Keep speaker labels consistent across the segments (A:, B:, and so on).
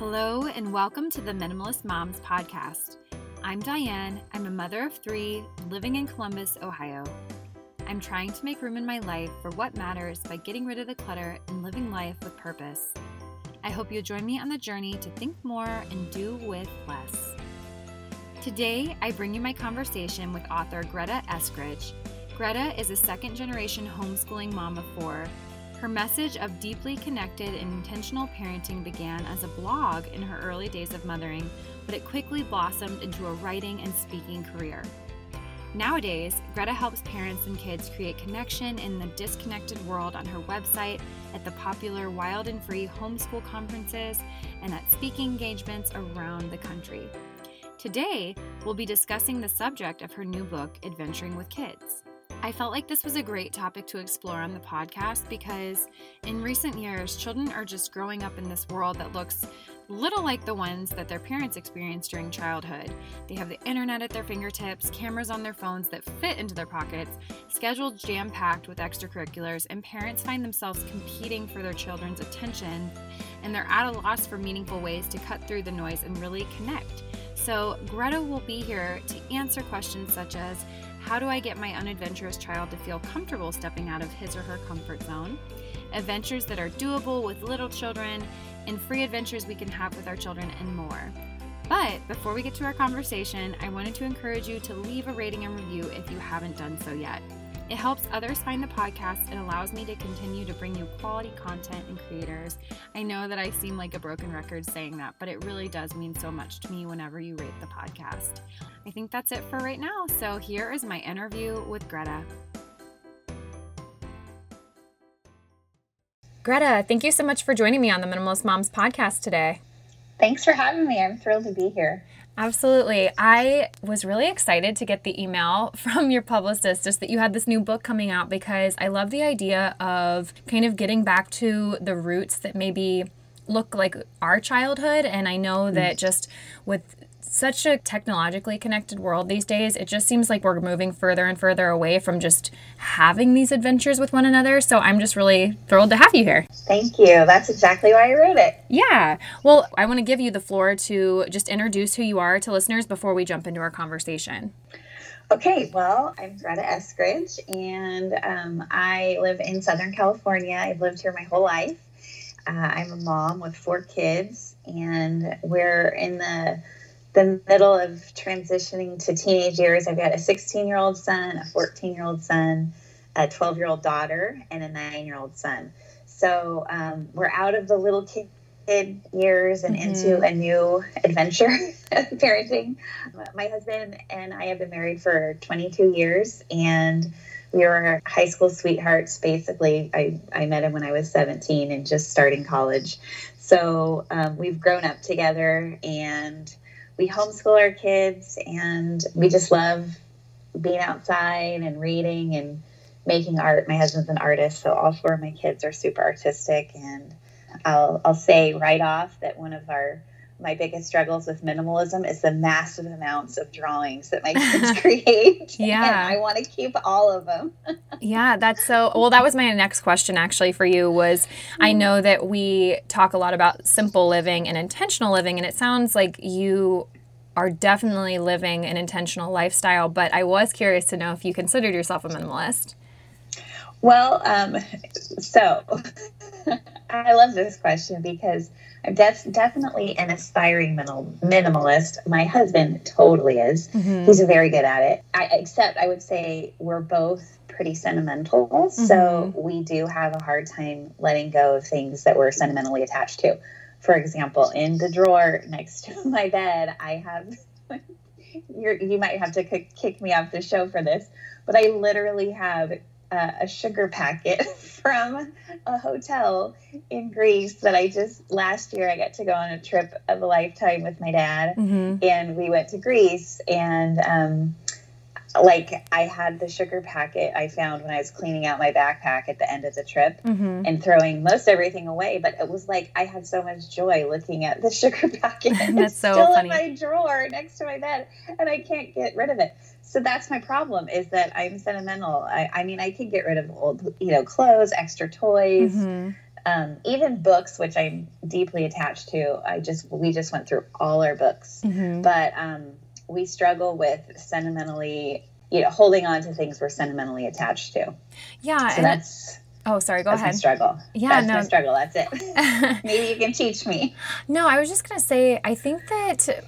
A: Hello, and welcome to the Minimalist Moms Podcast. I'm Diane. I'm a mother of three living in Columbus, Ohio. I'm trying to make room in my life for what matters by getting rid of the clutter and living life with purpose. I hope you'll join me on the journey to think more and do with less. Today, I bring you my conversation with author Greta Eskridge. Greta is a second generation homeschooling mom of four her message of deeply connected and intentional parenting began as a blog in her early days of mothering, but it quickly blossomed into a writing and speaking career. Nowadays, Greta helps parents and kids create connection in the disconnected world on her website, at the popular Wild and Free homeschool conferences, and at speaking engagements around the country. Today, we'll be discussing the subject of her new book, Adventuring with Kids. I felt like this was a great topic to explore on the podcast because in recent years, children are just growing up in this world that looks little like the ones that their parents experienced during childhood. They have the internet at their fingertips, cameras on their phones that fit into their pockets, schedules jam packed with extracurriculars, and parents find themselves competing for their children's attention and they're at a loss for meaningful ways to cut through the noise and really connect. So, Greta will be here to answer questions such as how do I get my unadventurous child to feel comfortable stepping out of his or her comfort zone? Adventures that are doable with little children, and free adventures we can have with our children, and more. But before we get to our conversation, I wanted to encourage you to leave a rating and review if you haven't done so yet. It helps others find the podcast and allows me to continue to bring you quality content and creators. I know that I seem like a broken record saying that, but it really does mean so much to me whenever you rate the podcast. I think that's it for right now. So here is my interview with Greta. Greta, thank you so much for joining me on the Minimalist Moms podcast today.
B: Thanks for having me. I'm thrilled to be here.
A: Absolutely. I was really excited to get the email from your publicist just that you had this new book coming out because I love the idea of kind of getting back to the roots that maybe look like our childhood and I know that mm. just with such a technologically connected world these days, it just seems like we're moving further and further away from just having these adventures with one another. So I'm just really thrilled to have you here.
B: Thank you. That's exactly why I wrote it.
A: Yeah. Well, I want to give you the floor to just introduce who you are to listeners before we jump into our conversation.
B: Okay, well, I'm Greta Eskridge, and um, I live in Southern California. I've lived here my whole life. Uh, I'm a mom with four kids, and we're in the the middle of transitioning to teenage years. I've got a 16 year old son, a 14 year old son, a 12 year old daughter, and a nine year old son. So um, we're out of the little kid years and mm-hmm. into a new adventure of parenting. My husband and I have been married for 22 years and we were high school sweethearts basically. I, I met him when I was 17 and just starting college. So um, we've grown up together and we homeschool our kids and we just love being outside and reading and making art. My husband's an artist, so all four of my kids are super artistic and I'll I'll say right off that one of our my biggest struggles with minimalism is the massive amounts of drawings that my kids create.
A: yeah.
B: I want to keep all of them.
A: yeah, that's so well that was my next question actually for you was I mm-hmm. know that we talk a lot about simple living and intentional living and it sounds like you are definitely living an intentional lifestyle, but I was curious to know if you considered yourself a minimalist.
B: Well, um, so I love this question because I'm def- definitely an aspiring minimal- minimalist. My husband totally is. Mm-hmm. He's very good at it. I, except I would say we're both pretty sentimental. Mm-hmm. So we do have a hard time letting go of things that we're sentimentally attached to. For example, in the drawer next to my bed, I have. you might have to kick me off the show for this, but I literally have uh, a sugar packet from a hotel in Greece that I just last year I got to go on a trip of a lifetime with my dad, mm-hmm. and we went to Greece and. Um, like I had the sugar packet I found when I was cleaning out my backpack at the end of the trip mm-hmm. and throwing most everything away. But it was like I had so much joy looking at the sugar packet.
A: That's it's so
B: still
A: funny.
B: in my drawer next to my bed, and I can't get rid of it so that's my problem is that I'm sentimental. I, I mean, I could get rid of old, you know, clothes, extra toys, mm-hmm. um, even books, which I'm deeply attached to. I just we just went through all our books, mm-hmm. but um, we struggle with sentimentally, you know, holding on to things we're sentimentally attached to.
A: Yeah,
B: so that's.
A: Oh, sorry. Go ahead.
B: struggle.
A: Yeah,
B: that's
A: no
B: my struggle. That's it. Maybe you can teach me.
A: No, I was just gonna say. I think that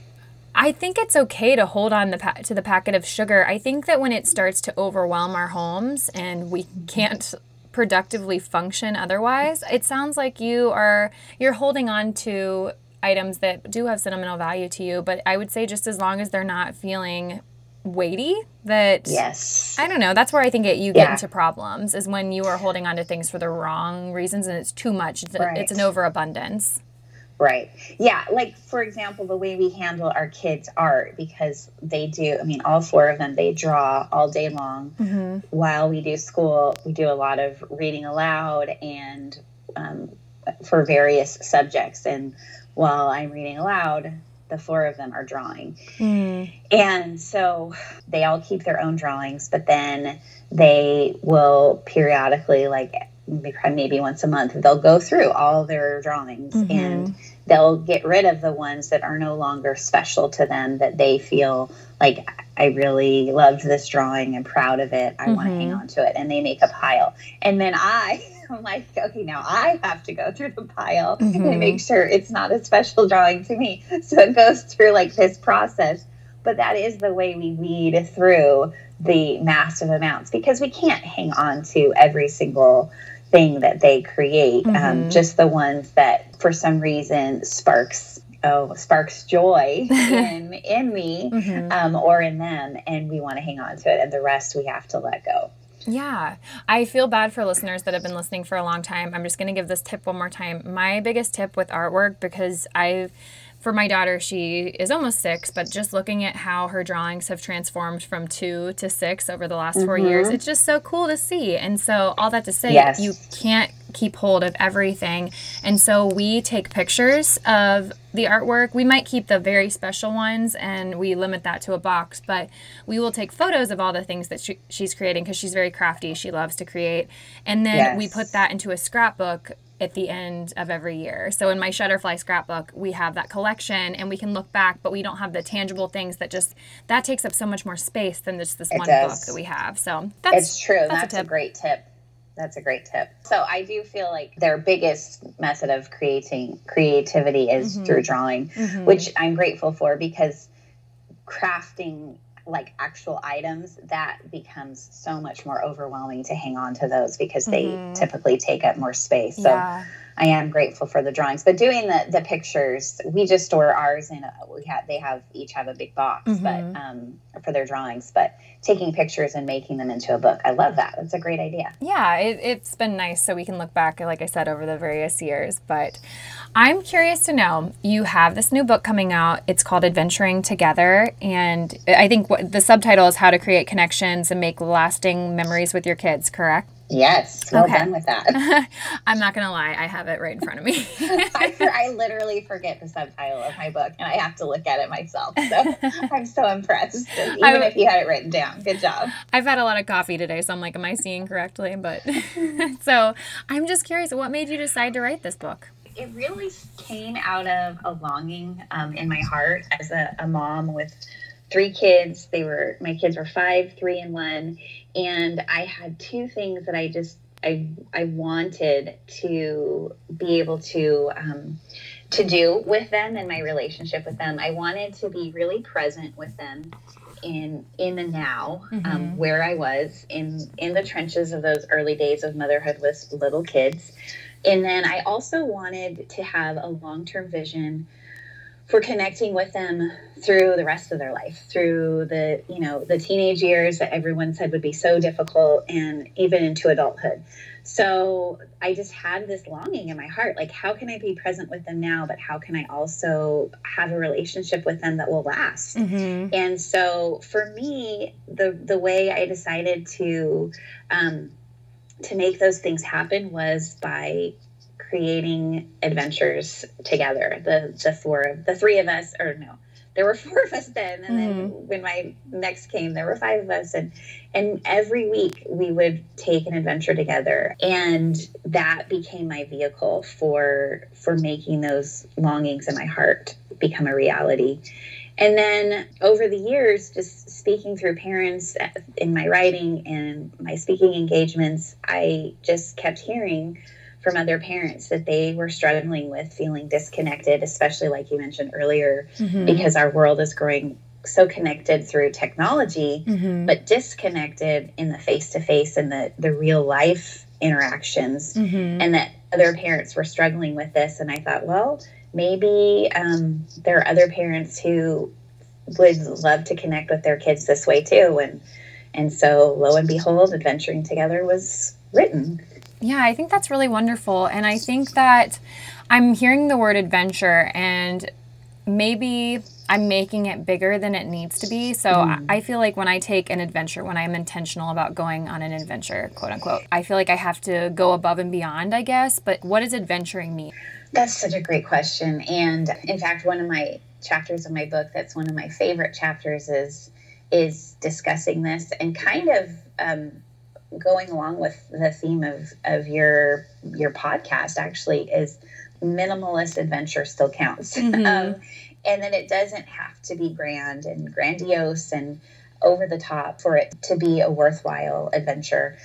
A: I think it's okay to hold on the pa- to the packet of sugar. I think that when it starts to overwhelm our homes and we can't productively function otherwise, it sounds like you are you're holding on to items that do have sentimental value to you, but I would say just as long as they're not feeling weighty that
B: yes
A: i don't know that's where i think it, you get yeah. into problems is when you are holding on to things for the wrong reasons and it's too much it's, right. it's an overabundance
B: Right. Yeah. Like, for example, the way we handle our kids' art, because they do, I mean, all four of them, they draw all day long. Mm-hmm. While we do school, we do a lot of reading aloud and um, for various subjects. And while I'm reading aloud, the four of them are drawing. Mm. And so they all keep their own drawings, but then they will periodically, like, maybe once a month they'll go through all their drawings mm-hmm. and they'll get rid of the ones that are no longer special to them that they feel like i really loved this drawing i'm proud of it i mm-hmm. want to hang on to it and they make a pile and then i i'm like okay now i have to go through the pile mm-hmm. and make sure it's not a special drawing to me so it goes through like this process but that is the way we weed through the massive amounts because we can't hang on to every single thing that they create, um, mm-hmm. um, just the ones that for some reason sparks oh sparks joy in in me mm-hmm. um, or in them, and we want to hang on to it, and the rest we have to let go.
A: Yeah, I feel bad for listeners that have been listening for a long time. I'm just going to give this tip one more time. My biggest tip with artwork, because I've for my daughter, she is almost six, but just looking at how her drawings have transformed from two to six over the last mm-hmm. four years, it's just so cool to see. And so, all that to say, yes. you can't keep hold of everything. And so, we take pictures of the artwork. We might keep the very special ones and we limit that to a box, but we will take photos of all the things that she, she's creating because she's very crafty. She loves to create. And then yes. we put that into a scrapbook at the end of every year. So in my Shutterfly scrapbook, we have that collection and we can look back, but we don't have the tangible things that just that takes up so much more space than just this it one does. book that we have. So
B: that's it's true. That's, that's a, a, great tip. That's a great tip. So I do feel like their biggest method of creating creativity is mm-hmm. through drawing, mm-hmm. which I'm grateful for because crafting like actual items, that becomes so much more overwhelming to hang on to those because they mm-hmm. typically take up more space. So yeah. I am grateful for the drawings, but doing the the pictures, we just store ours in. A, we have they have each have a big box, mm-hmm. but um, for their drawings. But taking pictures and making them into a book, I love that. That's a great idea.
A: Yeah, it, it's been nice, so we can look back, like I said, over the various years. But I'm curious to know you have this new book coming out. It's called Adventuring Together, and I think what, the subtitle is How to Create Connections and Make Lasting Memories with Your Kids. Correct?
B: Yes, well okay. done with that.
A: I'm not gonna lie, I have it right in front of me.
B: I, I, literally forget the subtitle of my book, and I have to look at it myself. So I'm so impressed, even I, if you had it written down. Good job.
A: I've had a lot of coffee today, so I'm like, am I seeing correctly? But so I'm just curious, what made you decide to write this book?
B: It really came out of a longing um, in my heart as a, a mom with three kids. They were my kids were five, three, and one, and I had two things that I just I I wanted to be able to um, to do with them and my relationship with them. I wanted to be really present with them in in the now, um, mm-hmm. um, where I was in in the trenches of those early days of motherhood with little kids, and then I also wanted to have a long term vision for connecting with them through the rest of their life through the you know the teenage years that everyone said would be so difficult and even into adulthood so i just had this longing in my heart like how can i be present with them now but how can i also have a relationship with them that will last mm-hmm. and so for me the the way i decided to um, to make those things happen was by creating adventures together. The the four, the three of us, or no, there were four of us then and mm-hmm. then when my next came there were five of us and and every week we would take an adventure together and that became my vehicle for for making those longings in my heart become a reality and then over the years just speaking through parents in my writing and my speaking engagements i just kept hearing from other parents that they were struggling with feeling disconnected, especially like you mentioned earlier, mm-hmm. because our world is growing so connected through technology, mm-hmm. but disconnected in the face to face and the, the real life interactions. Mm-hmm. And that other parents were struggling with this. And I thought, well, maybe um, there are other parents who would love to connect with their kids this way too. And and so lo and behold, adventuring together was written.
A: Yeah, I think that's really wonderful. And I think that I'm hearing the word adventure and maybe I'm making it bigger than it needs to be. So mm. I feel like when I take an adventure, when I'm intentional about going on an adventure, quote unquote, I feel like I have to go above and beyond, I guess. But what does adventuring mean?
B: That's such a great question. And in fact, one of my chapters of my book that's one of my favorite chapters is is discussing this and kind of um, going along with the theme of of your your podcast actually is minimalist adventure still counts mm-hmm. um, and then it doesn't have to be grand and grandiose and over the top for it to be a worthwhile adventure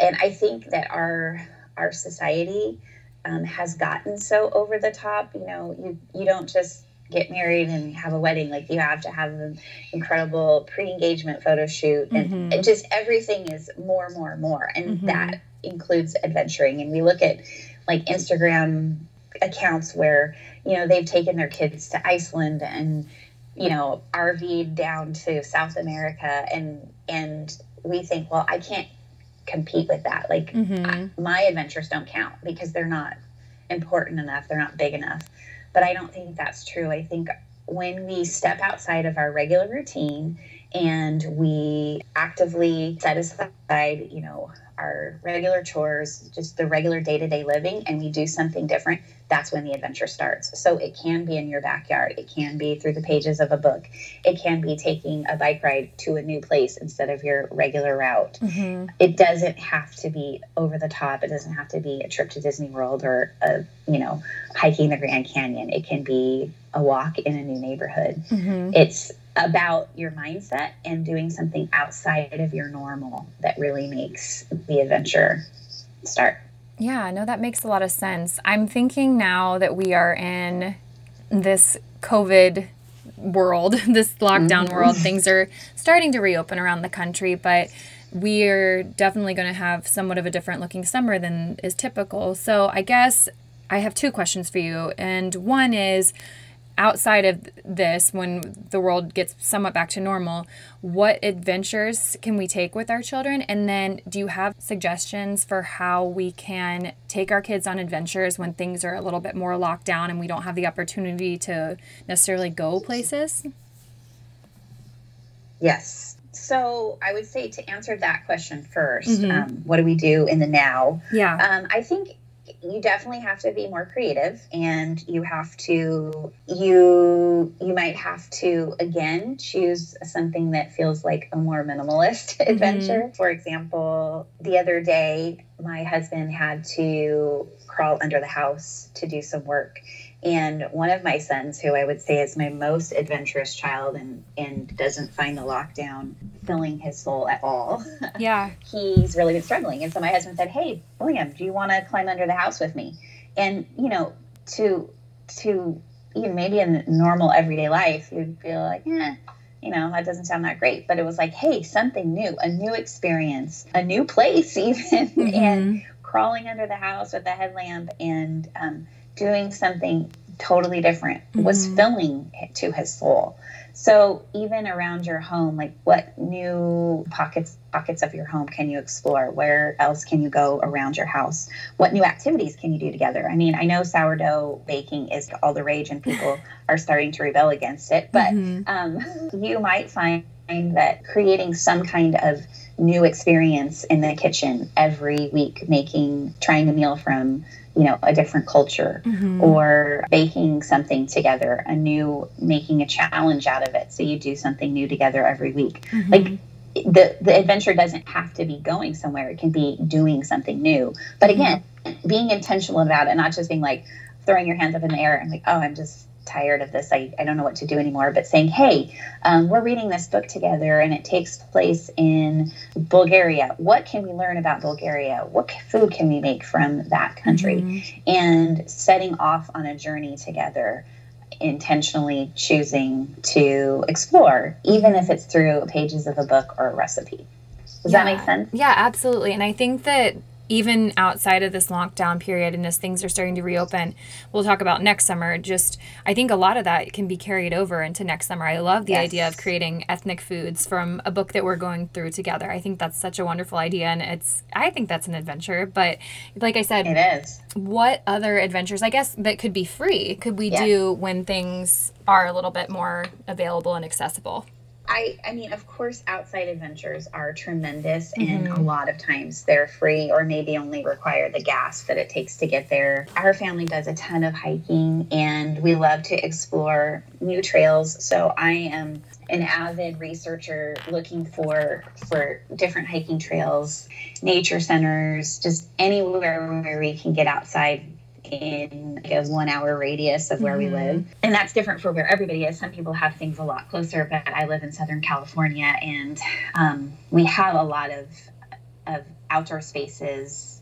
B: and i think that our our society um, has gotten so over the top you know you you don't just get married and have a wedding like you have to have an incredible pre-engagement photo shoot and, mm-hmm. and just everything is more more more and mm-hmm. that includes adventuring and we look at like instagram accounts where you know they've taken their kids to iceland and you know rv'd down to south america and and we think well i can't compete with that like mm-hmm. I, my adventures don't count because they're not important enough they're not big enough but I don't think that's true. I think when we step outside of our regular routine and we actively set aside, you know, our regular chores, just the regular day to day living, and we do something different, that's when the adventure starts. So it can be in your backyard, it can be through the pages of a book, it can be taking a bike ride to a new place instead of your regular route. Mm-hmm. It doesn't have to be over the top, it doesn't have to be a trip to Disney World or a, you know, hiking the Grand Canyon. It can be a walk in a new neighborhood. Mm-hmm. It's about your mindset and doing something outside of your normal that really makes the adventure start.
A: Yeah, no, that makes a lot of sense. I'm thinking now that we are in this COVID world, this lockdown mm-hmm. world, things are starting to reopen around the country, but we're definitely going to have somewhat of a different looking summer than is typical. So I guess I have two questions for you. And one is, outside of this, when the world gets somewhat back to normal, what adventures can we take with our children? And then, do you have suggestions for how we can take our kids on adventures when things are a little bit more locked down and we don't have the opportunity to necessarily go places?
B: Yes. So I would say to answer that question 1st mm-hmm. um, what do we do in the now?
A: Yeah.
B: Um, I think you definitely have to be more creative and you have to you you might have to again choose something that feels like a more minimalist adventure mm-hmm. for example the other day my husband had to crawl under the house to do some work and one of my sons, who I would say is my most adventurous child and, and doesn't find the lockdown filling his soul at all.
A: Yeah.
B: he's really been struggling. And so my husband said, Hey, William, do you want to climb under the house with me? And, you know, to, to, even maybe in normal everyday life, you'd feel like, yeah, you know, that doesn't sound that great. But it was like, hey, something new, a new experience, a new place, even, mm-hmm. and crawling under the house with a headlamp and um, doing something totally different mm-hmm. was filling to his soul so even around your home like what new pockets pockets of your home can you explore where else can you go around your house what new activities can you do together i mean i know sourdough baking is all the rage and people are starting to rebel against it but mm-hmm. um, you might find that creating some kind of new experience in the kitchen every week, making, trying a meal from, you know, a different culture mm-hmm. or baking something together, a new, making a challenge out of it. So you do something new together every week. Mm-hmm. Like, the, the adventure doesn't have to be going somewhere. It can be doing something new. But mm-hmm. again, mm-hmm. being intentional about it, not just being like throwing your hands up in the air and like, oh, I'm just tired of this. I, I don't know what to do anymore. But saying, hey, um, we're reading this book together and it takes place in Bulgaria. What can we learn about Bulgaria? What food can we make from that country? Mm-hmm. And setting off on a journey together intentionally choosing to explore, even if it's through pages of a book or a recipe. Does yeah. that make sense?
A: Yeah, absolutely. And I think that even outside of this lockdown period and as things are starting to reopen we'll talk about next summer. Just i think a lot of that can be carried over into next summer. I love the yes. idea of creating ethnic foods from a book that we're going through together. I think that's such a wonderful idea and it's i think that's an adventure but like i said
B: it is.
A: what other adventures i guess that could be free could we do when things are a little bit more available and accessible
B: I, I mean, of course, outside adventures are tremendous, and mm-hmm. a lot of times they're free or maybe only require the gas that it takes to get there. Our family does a ton of hiking, and we love to explore new trails. So I am an avid researcher looking for for different hiking trails, nature centers, just anywhere where we can get outside in like a one hour radius of where mm-hmm. we live. And that's different for where everybody is. Some people have things a lot closer, but I live in Southern California and um, we have a lot of, of outdoor spaces,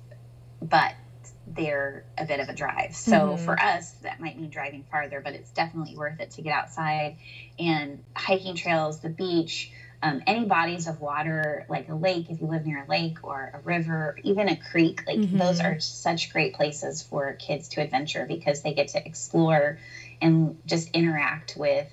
B: but they're a bit of a drive. So mm-hmm. for us, that might mean driving farther, but it's definitely worth it to get outside and hiking trails, the beach um, any bodies of water, like a lake, if you live near a lake or a river, even a creek, like mm-hmm. those are such great places for kids to adventure because they get to explore and just interact with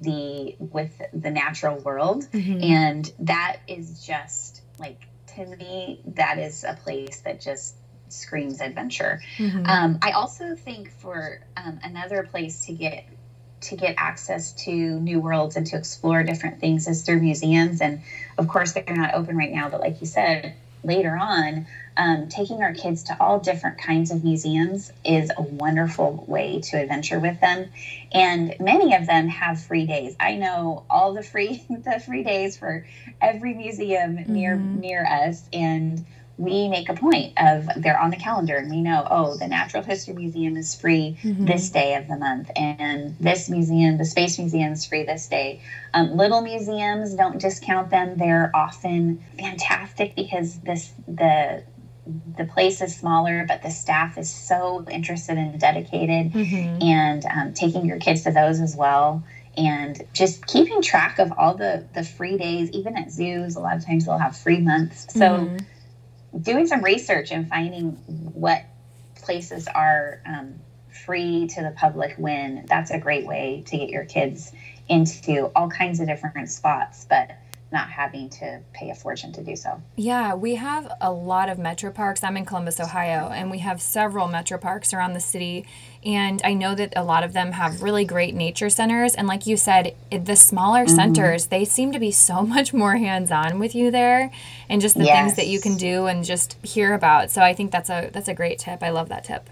B: the with the natural world mm-hmm. and that is just like to me that is a place that just screams adventure mm-hmm. um, i also think for um, another place to get to get access to new worlds and to explore different things is through museums. And of course, they're not open right now, but like you said, later on, um, taking our kids to all different kinds of museums is a wonderful way to adventure with them. And many of them have free days. I know all the free the free days for every museum mm-hmm. near near us, and we make a point of they're on the calendar and we know oh the natural history museum is free mm-hmm. this day of the month and this museum the space museum is free this day. Um, little museums don't discount them. They're often fantastic because this the the place is smaller, but the staff is so interested and dedicated, mm-hmm. and um, taking your kids to those as well and just keeping track of all the the free days. Even at zoos a lot of times they'll have free months. So mm-hmm doing some research and finding what places are um, free to the public when that's a great way to get your kids into all kinds of different spots but not having to pay a fortune to do so.
A: Yeah, we have a lot of metro parks. I'm in Columbus, Ohio, and we have several metro parks around the city. And I know that a lot of them have really great nature centers. And like you said, the smaller mm-hmm. centers, they seem to be so much more hands on with you there and just the yes. things that you can do and just hear about. So I think that's a that's a great tip. I love that tip.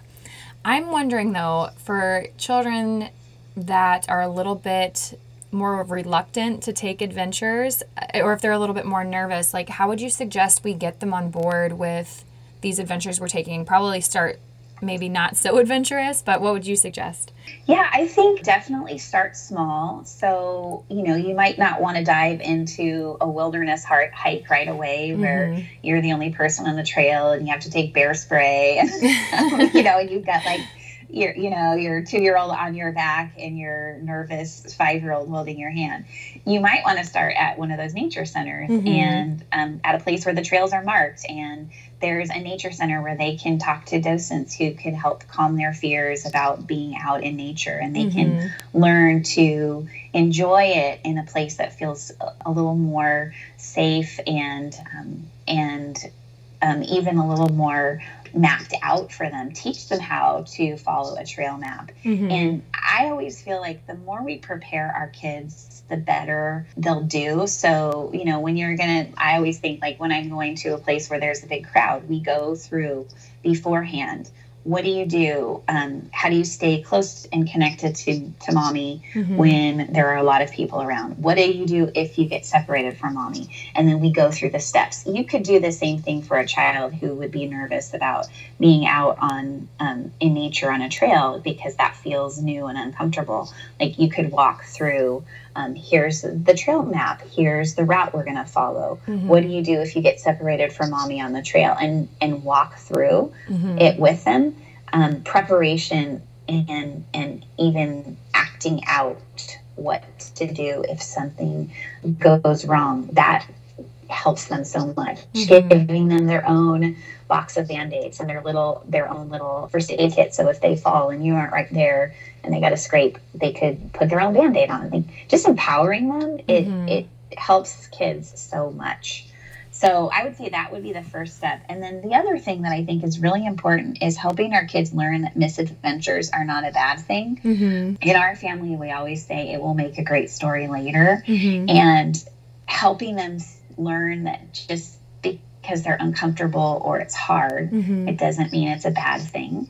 A: I'm wondering though, for children that are a little bit more reluctant to take adventures uh, or if they're a little bit more nervous like how would you suggest we get them on board with these adventures we're taking probably start maybe not so adventurous but what would you suggest
B: yeah i think definitely start small so you know you might not want to dive into a wilderness hike right away where mm-hmm. you're the only person on the trail and you have to take bear spray and you know and you've got like your you know your two year old on your back and your nervous five year old holding your hand you might want to start at one of those nature centers mm-hmm. and um, at a place where the trails are marked and there's a nature center where they can talk to docents who can help calm their fears about being out in nature and they mm-hmm. can learn to enjoy it in a place that feels a little more safe and um, and um, even a little more mapped out for them, teach them how to follow a trail map. Mm-hmm. And I always feel like the more we prepare our kids the better they'll do. So, you know, when you're going to, I always think like when I'm going to a place where there's a big crowd, we go through beforehand what do you do? Um, how do you stay close and connected to, to mommy mm-hmm. when there are a lot of people around? What do you do if you get separated from mommy? And then we go through the steps. You could do the same thing for a child who would be nervous about being out on um, in nature on a trail because that feels new and uncomfortable. Like you could walk through um, here's the trail map here's the route we're going to follow mm-hmm. what do you do if you get separated from mommy on the trail and and walk through mm-hmm. it with them um, preparation and and even acting out what to do if something goes wrong that helps them so much mm-hmm. giving them their own box of band-aids and their little their own little first aid kit so if they fall and you aren't right there and they got a scrape they could put their own band-aid on they, just empowering them it mm-hmm. it helps kids so much so i would say that would be the first step and then the other thing that i think is really important is helping our kids learn that misadventures are not a bad thing mm-hmm. in our family we always say it will make a great story later mm-hmm. and helping them learn that just because they're uncomfortable or it's hard, mm-hmm. it doesn't mean it's a bad thing.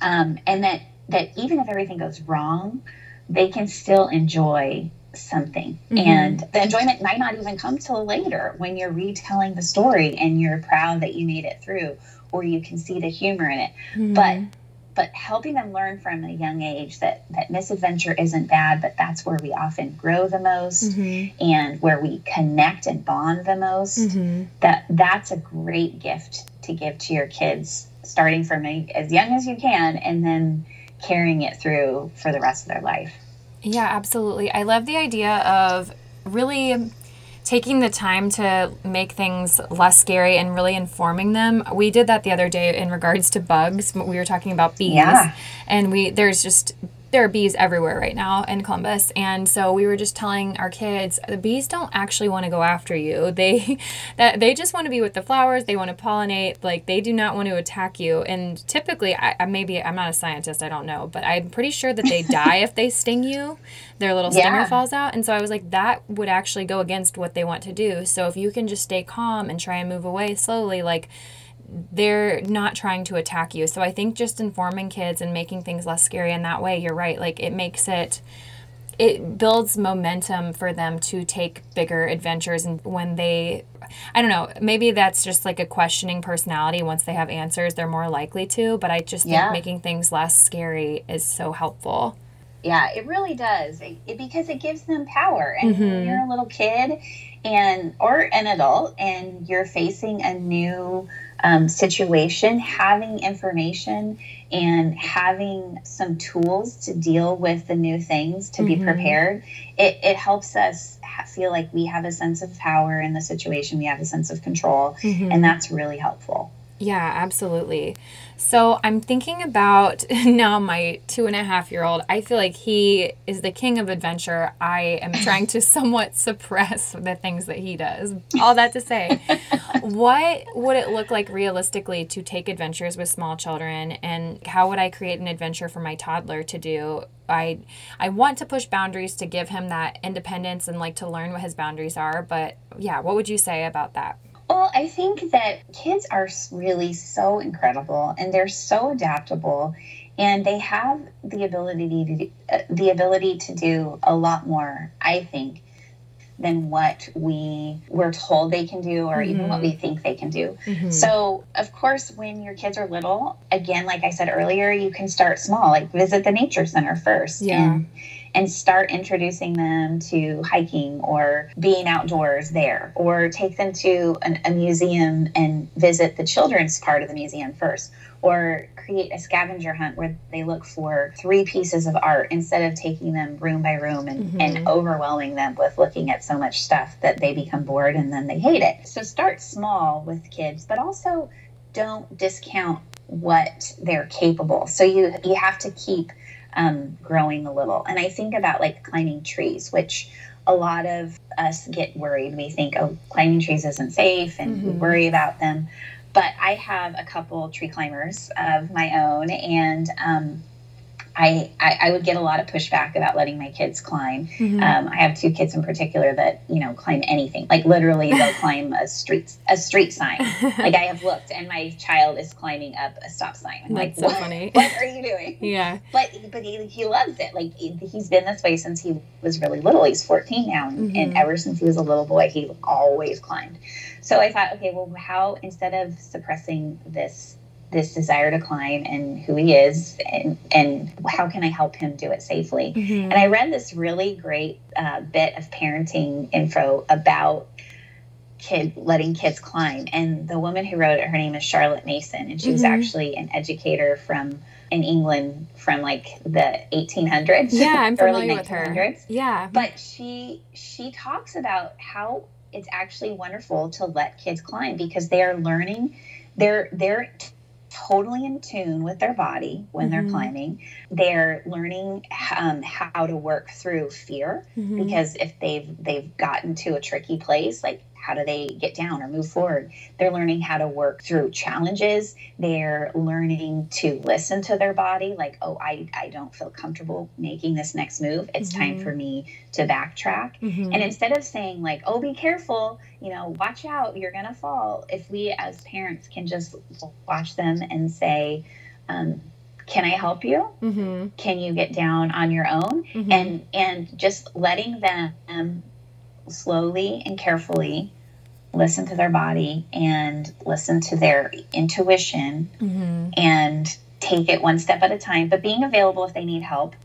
B: Um, and that that even if everything goes wrong, they can still enjoy something. Mm-hmm. And the enjoyment might not even come till later when you're retelling the story and you're proud that you made it through or you can see the humor in it. Mm-hmm. But but helping them learn from a young age that that misadventure isn't bad but that's where we often grow the most mm-hmm. and where we connect and bond the most mm-hmm. that that's a great gift to give to your kids starting from a, as young as you can and then carrying it through for the rest of their life
A: yeah absolutely i love the idea of really taking the time to make things less scary and really informing them. We did that the other day in regards to bugs. We were talking about bees. Yeah. And we there's just there are bees everywhere right now in Columbus. And so we were just telling our kids the bees don't actually want to go after you. They that they just want to be with the flowers. They want to pollinate. Like they do not want to attack you. And typically, I, I maybe I'm not a scientist. I don't know, but I'm pretty sure that they die if they sting you. Their little stinger falls out. And so I was like, that would actually go against what they want to do. So if you can just stay calm and try and move away slowly, like they're not trying to attack you. So I think just informing kids and making things less scary in that way, you're right. Like it makes it it builds momentum for them to take bigger adventures and when they I don't know, maybe that's just like a questioning personality once they have answers, they're more likely to, but I just think yeah. making things less scary is so helpful.
B: Yeah, it really does. It, it, because it gives them power. And mm-hmm. you're a little kid and or an adult and you're facing a new um, situation, having information and having some tools to deal with the new things to mm-hmm. be prepared, it, it helps us feel like we have a sense of power in the situation, we have a sense of control, mm-hmm. and that's really helpful.
A: Yeah, absolutely. So I'm thinking about now my two and a half year old. I feel like he is the king of adventure. I am trying to somewhat suppress the things that he does. All that to say, what would it look like realistically to take adventures with small children and how would I create an adventure for my toddler to do? I I want to push boundaries to give him that independence and like to learn what his boundaries are, but yeah, what would you say about that?
B: Well, I think that kids are really so incredible and they're so adaptable and they have the ability to do, uh, the ability to do a lot more, I think, than what we were told they can do or mm-hmm. even what we mm-hmm. think they can do. Mm-hmm. So, of course, when your kids are little, again, like I said earlier, you can start small, like visit the nature center first. Yeah. And, and start introducing them to hiking or being outdoors there, or take them to an, a museum and visit the children's part of the museum first, or create a scavenger hunt where they look for three pieces of art instead of taking them room by room and, mm-hmm. and overwhelming them with looking at so much stuff that they become bored and then they hate it. So start small with kids, but also don't discount what they're capable. So you you have to keep um, growing a little. And I think about like climbing trees, which a lot of us get worried. We think, oh, climbing trees isn't safe and mm-hmm. we worry about them. But I have a couple tree climbers of my own, and um, I, I, I would get a lot of pushback about letting my kids climb.
A: Mhm.
B: Um, I have two kids in particular that you know climb anything. Like literally, they'll climb a street a street sign. Like I have looked, and my child is climbing up a stop sign. I'm like,
A: so
B: what,
A: funny.
B: what are you doing?
A: yeah.
B: But but he, he loves it. Like he- he's been this way since he was really little. He's 14 now, and, and
A: Mhm.
B: ever since he was a little boy, he always climbed. So I thought, okay, well, how instead of suppressing this this desire to climb and who he is, and and how can I help him do it safely?
A: Mhm.
B: And I read this really great uh, bit of parenting info about kid letting kids climb. And the woman who wrote it, her name is Charlotte Mason, and she was
A: Mhm.
B: actually an educator from in England from like the 1800s.
A: Yeah, I'm
B: early
A: familiar with her.
B: 1900s.
A: Yeah.
B: But she she talks about how it's actually wonderful to let kids climb because they are learning. They're they're totally in tune with their body when
A: Mhm.
B: they're climbing. They're learning um, how to work through fear
A: Mhm.
B: because if they've they've gotten to a tricky place like how do they get down or move forward they're learning how to work through challenges they're learning to listen to their body like oh i, I don't feel comfortable making this next move it's time
A: Mhm.
B: for me to backtrack
A: Mhm.
B: and instead of saying like oh be careful you know watch out you're gonna fall if we as parents can just watch them and say um, can i help you
A: Mhm.
B: can you get down on your own
A: Mhm.
B: and and just letting them slowly and carefully listen to their body and listen to their intuition
A: Mhm.
B: and take it one step at a time. But being available if they need help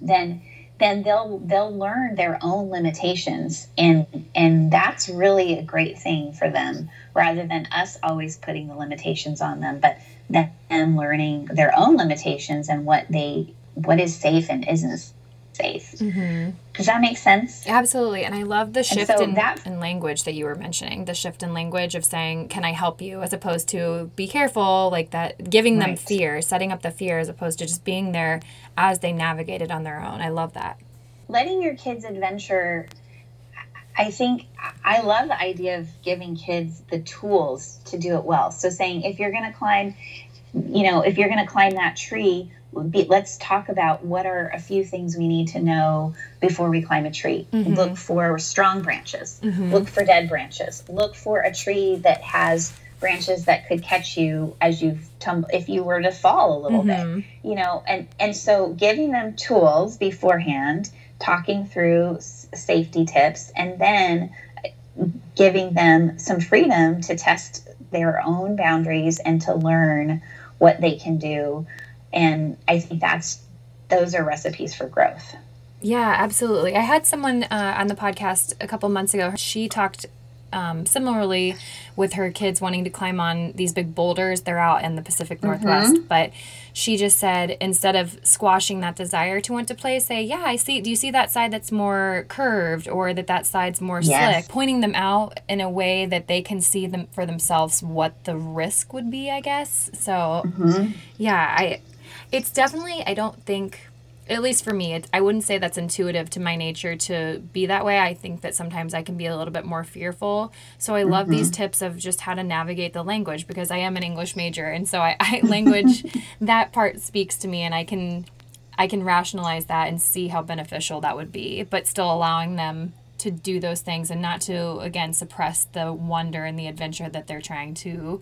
B: then then they'll they'll learn their own limitations. And and that's really a great thing for them rather than us always putting the limitations on them but then them learning their own limitations and what they what is safe and isn't
A: Mhm.
B: does that make sense
A: Absolutely. And I love the shift
B: so
A: in,
B: that-
A: in language that you were mentioning. The shift in language of saying, Can I help you? as opposed to be careful, like that, giving them
B: Right.
A: fear, setting up the fear as opposed to just being there as they navigate it on their own. I love that.
B: letting your kids adventure i think i love the idea of giving kids the tools to do it well so saying if you're going to climb you know if you're going to climb that tree be, let's talk about what are a few things we need to know before we climb a tree
A: Mhm.
B: look for strong branches
A: Mhm.
B: look for dead branches look for a tree that has branches that could catch you as you tumble if you were to fall a little bit
A: Mhm.
B: you know and and so giving them tools beforehand talking through s- safety tips and then giving them some freedom to test their own boundaries and to learn what they can do and i think that's those are recipes for growth
A: Yeah, absolutely. I had someone uh, on the podcast a couple months ago. She talked um, similarly with her kids wanting to climb on these big boulders. They're out in the Pacific Northwest, but she just said instead of squashing that desire to want to play, say, "Yeah, I see. Do you see that side that's more curved, or that that side's more
B: Yes.
A: slick?" Pointing them out in a way that they can see them for themselves what the risk would be. I guess so. Yeah, I it's definitely I don't think at least for me, it, I wouldn't say that's intuitive to my nature to be that way. I think that sometimes I can be a little bit more fearful. So I love these mm-hmm. tips of just how to navigate the language because I am an English major, and so I, I language that part speaks to me, and I can I can rationalize that and see how beneficial that would be, but still allowing them to do those things and not to again suppress the wonder and the adventure that they're trying to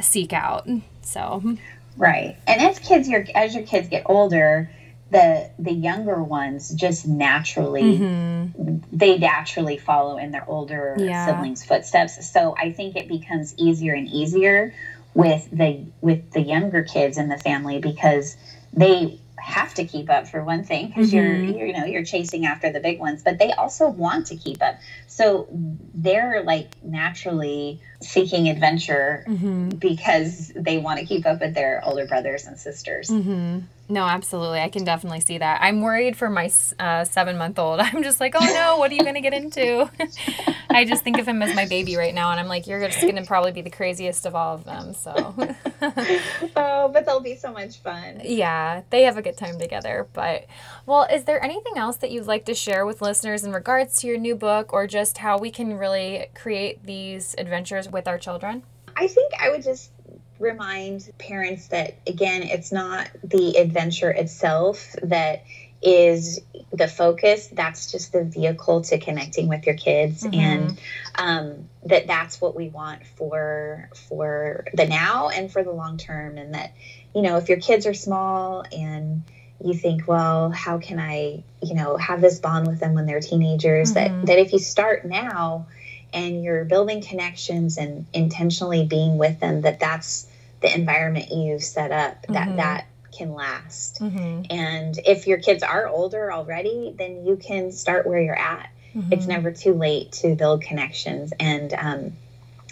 A: seek out. So
B: right and as kids your as your kids get older the the younger ones just naturally
A: mhm.
B: they naturally follow in their older
A: Yeah.
B: siblings footsteps so i think it becomes easier and easier with the with the younger kids in the family because they have to keep up for one thing because
A: Mhm.
B: you're you know you're chasing after the big ones but they also want to keep up so they're like naturally seeking adventure
A: Mhm.
B: because they want to keep up with their older brothers and sisters
A: hmm No, absolutely. I can definitely see that. I'm worried for my uh, seven month old. I'm just like, oh no, what are you going to get into? I just think of him as my baby right now, and I'm like, you're just going to probably be the craziest of all of them. So,
B: oh but they'll be so much fun
A: yeah, they have a good time together. But, well, is there anything else that you'd like to share with listeners in regards to your new book or just how we can really create these adventures with our children?
B: I think I would just remind parents that, again, it's not the adventure itself that is the focus that's just the vehicle to connecting with your kids mm-hmm. and um, that that's what we want for for the now and for the long term and that you know if your kids are small and you think well how can i you know have this bond with them when they're teenagers mm-hmm. that that if you start now and you're building connections and intentionally being with them that that's the environment you've set up that mm-hmm. that can last. Mm-hmm. And if your kids are older already, then you can start where you're at. Mm-hmm. It's never too late to build connections. And um,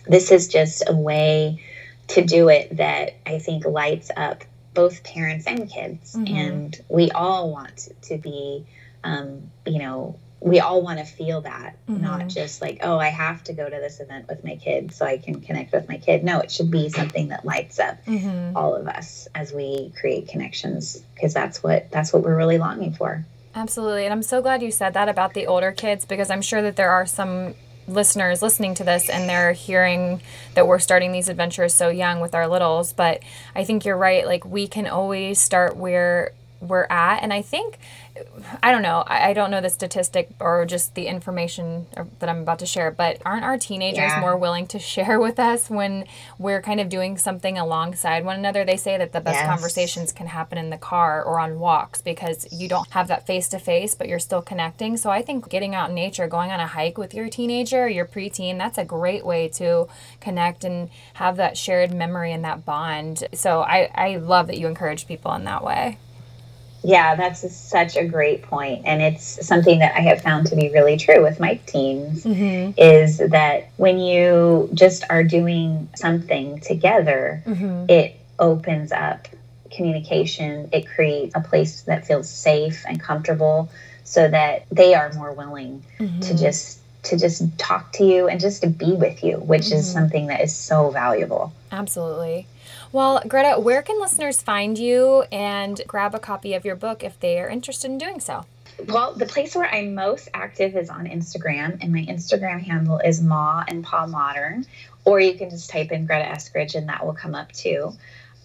B: this is just a way to do it that I think lights up both parents and kids. Mm-hmm. And we all want to be, um, you know, we all want to feel that, mm-hmm. not just like, oh, I have to go to this event with my kid so I can connect with my kid. No, it should be something that lights up mm-hmm. all of us as we create connections because that's what that's what we're really longing for.
A: Absolutely. And I'm so glad you said that about the older kids because I'm sure that there are some listeners listening to this and they're hearing that we're starting these adventures so young with our littles, but I think you're right. Like we can always start where we're at. And i think i don't know I, I, don't know the statistic or just the information that i'm about to share but aren't our teenagers yeah. more willing to share with us when we're kind of doing something alongside one another? They say that the best yes. conversations can happen in the car or on walks because you don't have that face to face but you're still connecting. So i think getting out in nature going on a hike with your teenager your preteen that's a great way to connect and have that shared memory and that bond. So i i love that you encourage people in that way
B: yeah, that's such a great point, and it's something that I have found to be really true with my teens. Mm-hmm. Is that when you just are doing something together, mm-hmm. it opens up communication. It creates a place that feels safe and comfortable, so that they are more willing mm-hmm. to just to just talk to you and just to be with you, which is mm-hmm. something that is so valuable.
A: Absolutely. Well, Greta, where can listeners find you and grab a copy of your book if they are interested in doing so?
B: Well, the place where I'm most active is on Instagram, and my Instagram handle is Ma and Pa Modern, or you can just type in Greta Eskridge and that will come up too.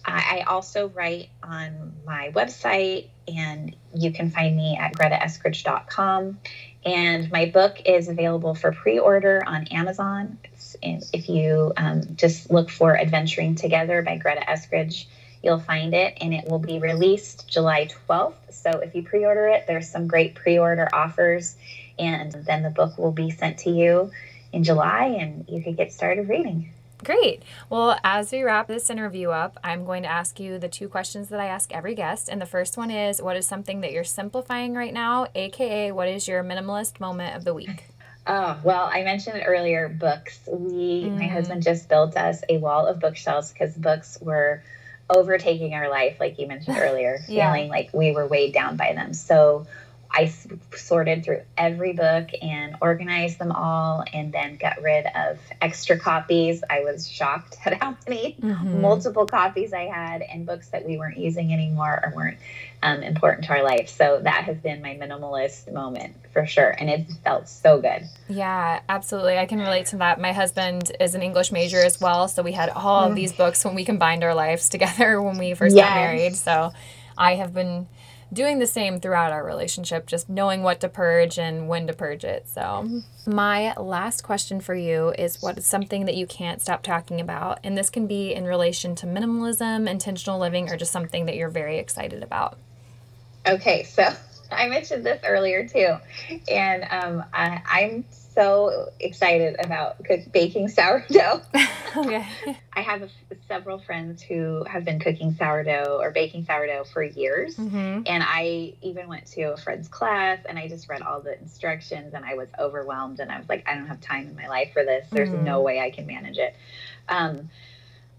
B: I also write on my website, and you can find me at gretaeskridge.com. And my book is available for pre order on Amazon. It's, if you um, just look for Adventuring Together by Greta Eskridge, you'll find it, and it will be released July 12th. So if you pre order it, there's some great pre order offers, and then the book will be sent to you in July, and you can get started reading.
A: Great. Well, as we wrap this interview up, I'm going to ask you the two questions that I ask every guest. And the first one is What is something that you're simplifying right now? AKA, what is your minimalist moment of the week?
B: Oh, well, I mentioned earlier books. We, mm. my husband just built us a wall of bookshelves because books were overtaking our life, like you mentioned earlier, yeah. feeling like we were weighed down by them. So I sorted through every book and organized them all and then got rid of extra copies. I was shocked at how many mm-hmm. multiple copies I had and books that we weren't using anymore or weren't um, important to our life. So that has been my minimalist moment for sure. And it felt so good.
A: Yeah, absolutely. I can relate to that. My husband is an English major as well. So we had all mm-hmm. of these books when we combined our lives together when we first yes. got married. So I have been doing the same throughout our relationship, just knowing what to purge and when to purge it. So, my last question for you is what is something that you can't stop talking about? And this can be in relation to minimalism, intentional living, or just something that you're very excited about.
B: Okay, so I mentioned this earlier too, and um, I, I'm so excited about cook, baking sourdough. okay. I have a, several friends who have been cooking sourdough or baking sourdough for years. Mm-hmm. And I even went to a friend's class and I just read all the instructions and I was overwhelmed. And I was like, I don't have time in my life for this. There's mm-hmm. no way I can manage it. Um,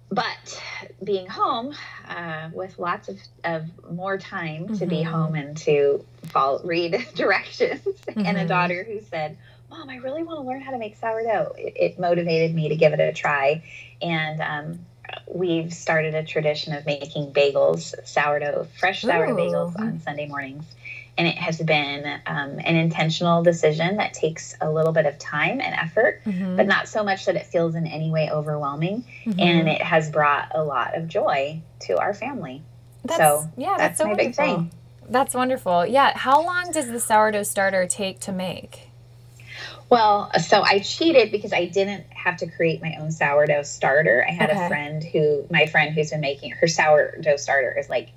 B: but being home uh, with lots of, of more time mm-hmm. to be mm-hmm. home and to follow, read directions and a mm-hmm. daughter who said, Mom, I really want to learn how to make sourdough. It, it motivated me to give it a try. And um, we've started a tradition of making bagels, sourdough, fresh sourdough Ooh. bagels on Sunday mornings. and it has been um, an intentional decision that takes a little bit of time and effort, mm-hmm. but not so much that it feels in any way overwhelming. Mm-hmm. And it has brought a lot of joy to our family. That's, so yeah, that's, that's so my wonderful. big thing.
A: That's wonderful. Yeah. How long does the sourdough starter take to make?
B: Well, so I cheated because I didn't have to create my own sourdough starter. I had okay. a friend who, my friend who's been making her sourdough starter is like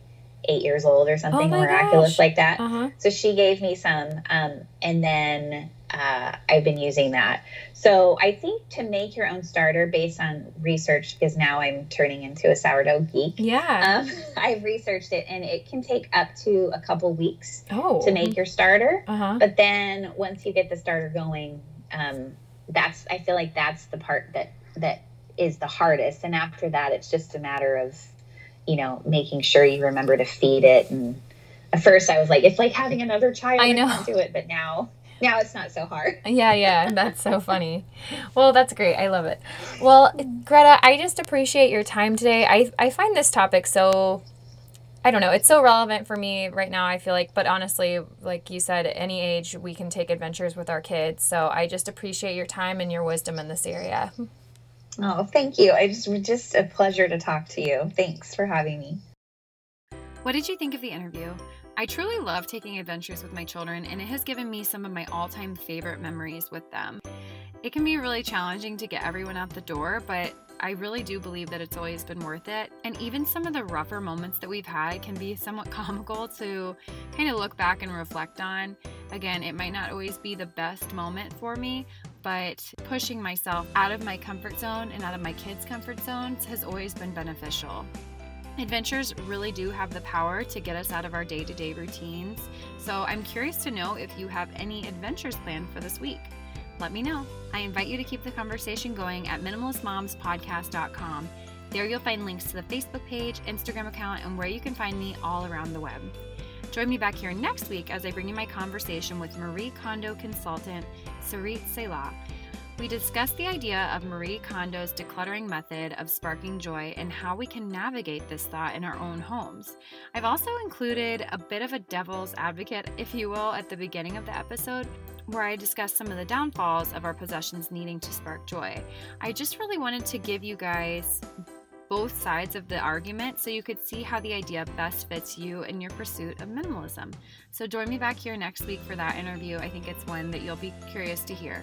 B: eight years old or something oh miraculous gosh. like that. Uh-huh. So she gave me some, um, and then uh, I've been using that. So I think to make your own starter based on research, because now I'm turning into a sourdough geek.
A: Yeah. Um,
B: I've researched it, and it can take up to a couple weeks oh. to make your starter. Uh-huh. But then once you get the starter going, um, that's I feel like that's the part that that is the hardest. And after that, it's just a matter of you know, making sure you remember to feed it. And at first, I was like, it's like having another child. I know. Do it, but now, now it's not so hard.
A: yeah, yeah, that's so funny. Well, that's great. I love it. Well, Greta, I just appreciate your time today. I I find this topic so I don't know. It's so relevant for me right now, I feel like. But honestly, like you said, at any age, we can take adventures with our kids. So I just appreciate your time and your wisdom in this area.
B: Oh, thank you. I just just a pleasure to talk to you. Thanks for having me.
A: What did you think of the interview? I truly love taking adventures with my children, and it has given me some of my all time favorite memories with them. It can be really challenging to get everyone out the door, but I really do believe that it's always been worth it. And even some of the rougher moments that we've had can be somewhat comical to kind of look back and reflect on. Again, it might not always be the best moment for me, but pushing myself out of my comfort zone and out of my kids' comfort zones has always been beneficial. Adventures really do have the power to get us out of our day to day routines, so I'm curious to know if you have any adventures planned for this week. Let me know. I invite you to keep the conversation going at minimalistmomspodcast.com. There you'll find links to the Facebook page, Instagram account, and where you can find me all around the web. Join me back here next week as I bring you my conversation with Marie Kondo consultant Sarit Selah. We discuss the idea of Marie Kondo's decluttering method of sparking joy and how we can navigate this thought in our own homes. I've also included a bit of a devil's advocate, if you will, at the beginning of the episode, where I discuss some of the downfalls of our possessions needing to spark joy. I just really wanted to give you guys both sides of the argument so you could see how the idea best fits you in your pursuit of minimalism. So join me back here next week for that interview. I think it's one that you'll be curious to hear.